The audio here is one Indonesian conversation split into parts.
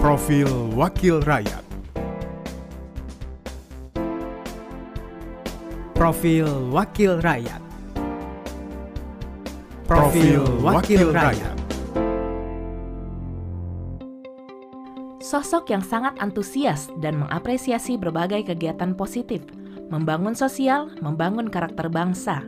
Profil Wakil Rakyat. Profil Wakil Rakyat. Profil Wakil Rakyat. Sosok yang sangat antusias dan mengapresiasi berbagai kegiatan positif, membangun sosial, membangun karakter bangsa.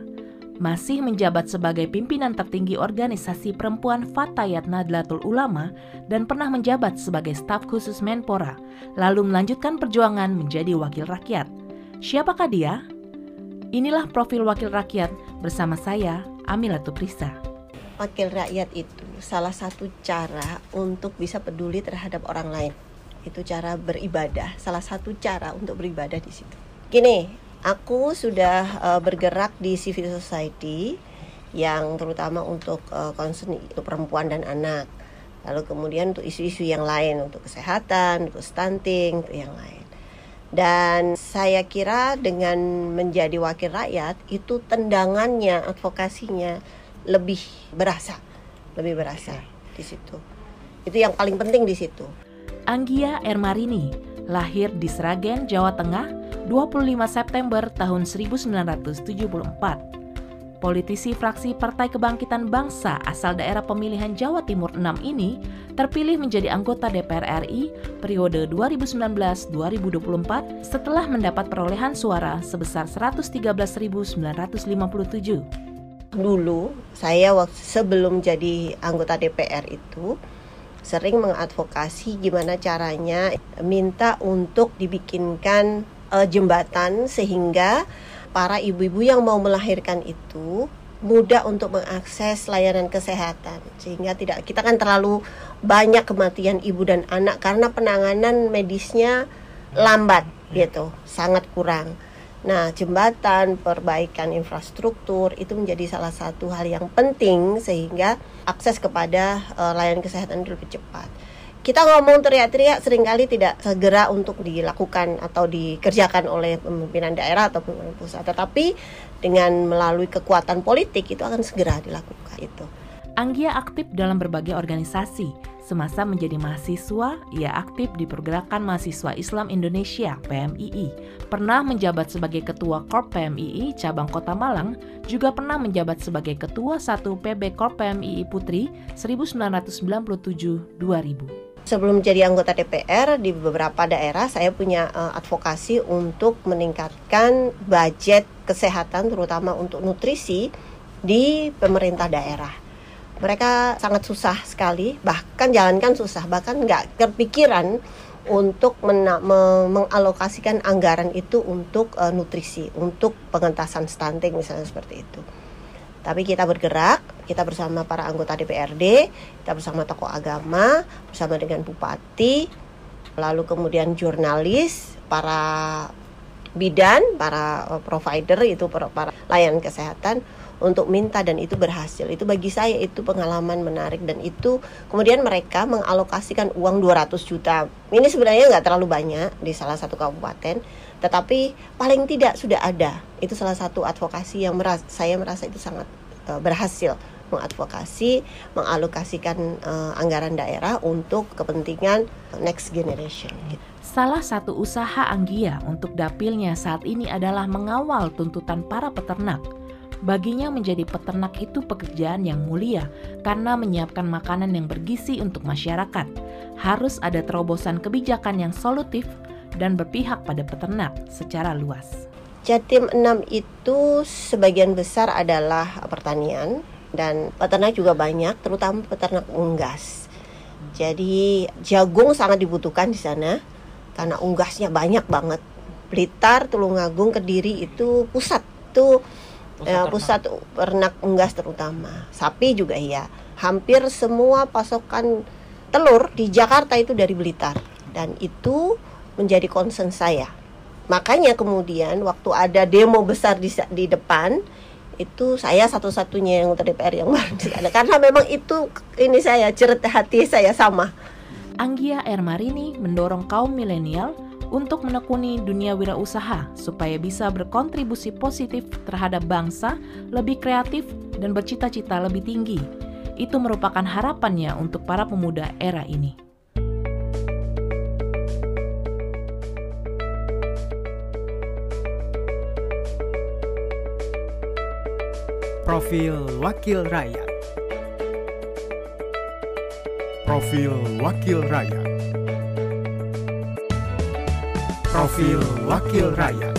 Masih menjabat sebagai pimpinan tertinggi organisasi perempuan Fatayat Nadlatul Ulama dan pernah menjabat sebagai staf khusus Menpora, lalu melanjutkan perjuangan menjadi wakil rakyat. Siapakah dia? Inilah profil wakil rakyat bersama saya, Amila Tuprisa wakil rakyat itu salah satu cara untuk bisa peduli terhadap orang lain. Itu cara beribadah, salah satu cara untuk beribadah di situ. Gini, aku sudah uh, bergerak di civil society yang terutama untuk uh, concern untuk perempuan dan anak. Lalu kemudian untuk isu-isu yang lain, untuk kesehatan, untuk stunting, untuk yang lain. Dan saya kira dengan menjadi wakil rakyat itu tendangannya, advokasinya lebih berasa, lebih berasa di situ. Itu yang paling penting di situ. Anggia Ermarini lahir di Sragen, Jawa Tengah, 25 September tahun 1974. Politisi fraksi Partai Kebangkitan Bangsa asal daerah pemilihan Jawa Timur 6 ini terpilih menjadi anggota DPR RI periode 2019-2024 setelah mendapat perolehan suara sebesar 113.957 dulu saya waktu sebelum jadi anggota DPR itu sering mengadvokasi gimana caranya minta untuk dibikinkan uh, jembatan sehingga para ibu-ibu yang mau melahirkan itu mudah untuk mengakses layanan kesehatan. Sehingga tidak kita kan terlalu banyak kematian ibu dan anak karena penanganan medisnya lambat gitu sangat kurang. Nah, jembatan, perbaikan infrastruktur itu menjadi salah satu hal yang penting sehingga akses kepada uh, layanan kesehatan itu lebih cepat. Kita ngomong teriak-teriak sering kali tidak segera untuk dilakukan atau dikerjakan oleh pemimpinan daerah atau pemimpinan pusat, tetapi dengan melalui kekuatan politik itu akan segera dilakukan itu. Anggia aktif dalam berbagai organisasi. Semasa menjadi mahasiswa, ia aktif di Pergerakan Mahasiswa Islam Indonesia (PMII). Pernah menjabat sebagai Ketua Korp PMII cabang Kota Malang, juga pernah menjabat sebagai Ketua 1 PB Korp PMII Putri 1997-2000. Sebelum jadi anggota DPR di beberapa daerah saya punya uh, advokasi untuk meningkatkan budget kesehatan terutama untuk nutrisi di pemerintah daerah. Mereka sangat susah sekali bahkan jalankan susah bahkan nggak kepikiran untuk mena- me- mengalokasikan anggaran itu untuk uh, nutrisi untuk pengentasan stunting misalnya seperti itu. Tapi kita bergerak kita bersama para anggota DPRD kita bersama tokoh agama bersama dengan bupati lalu kemudian jurnalis para bidan para uh, provider itu para, layanan kesehatan untuk minta dan itu berhasil. Itu bagi saya itu pengalaman menarik dan itu kemudian mereka mengalokasikan uang 200 juta. Ini sebenarnya nggak terlalu banyak di salah satu kabupaten, tetapi paling tidak sudah ada. Itu salah satu advokasi yang meras saya merasa itu sangat uh, berhasil mengadvokasi, mengalokasikan uh, anggaran daerah untuk kepentingan next generation. Salah satu usaha Anggia untuk dapilnya saat ini adalah mengawal tuntutan para peternak Baginya menjadi peternak itu pekerjaan yang mulia karena menyiapkan makanan yang bergizi untuk masyarakat. Harus ada terobosan kebijakan yang solutif dan berpihak pada peternak secara luas. Jatim 6 itu sebagian besar adalah pertanian dan peternak juga banyak, terutama peternak unggas. Jadi jagung sangat dibutuhkan di sana karena unggasnya banyak banget. Blitar, Tulungagung, Kediri itu pusat itu pusat, uh, pusat ternak unggas terutama. Sapi juga iya. Hampir semua pasokan telur di Jakarta itu dari Blitar. Dan itu menjadi concern saya makanya kemudian waktu ada demo besar di, di depan itu saya satu-satunya yang DPR yang ada karena memang itu ini saya cerita hati saya sama Anggia Ermarini mendorong kaum milenial untuk menekuni dunia wirausaha supaya bisa berkontribusi positif terhadap bangsa, lebih kreatif, dan bercita-cita lebih tinggi. Itu merupakan harapannya untuk para pemuda era ini. Profil Wakil Rakyat. Profil Wakil Rakyat. Profil Wakil Rakyat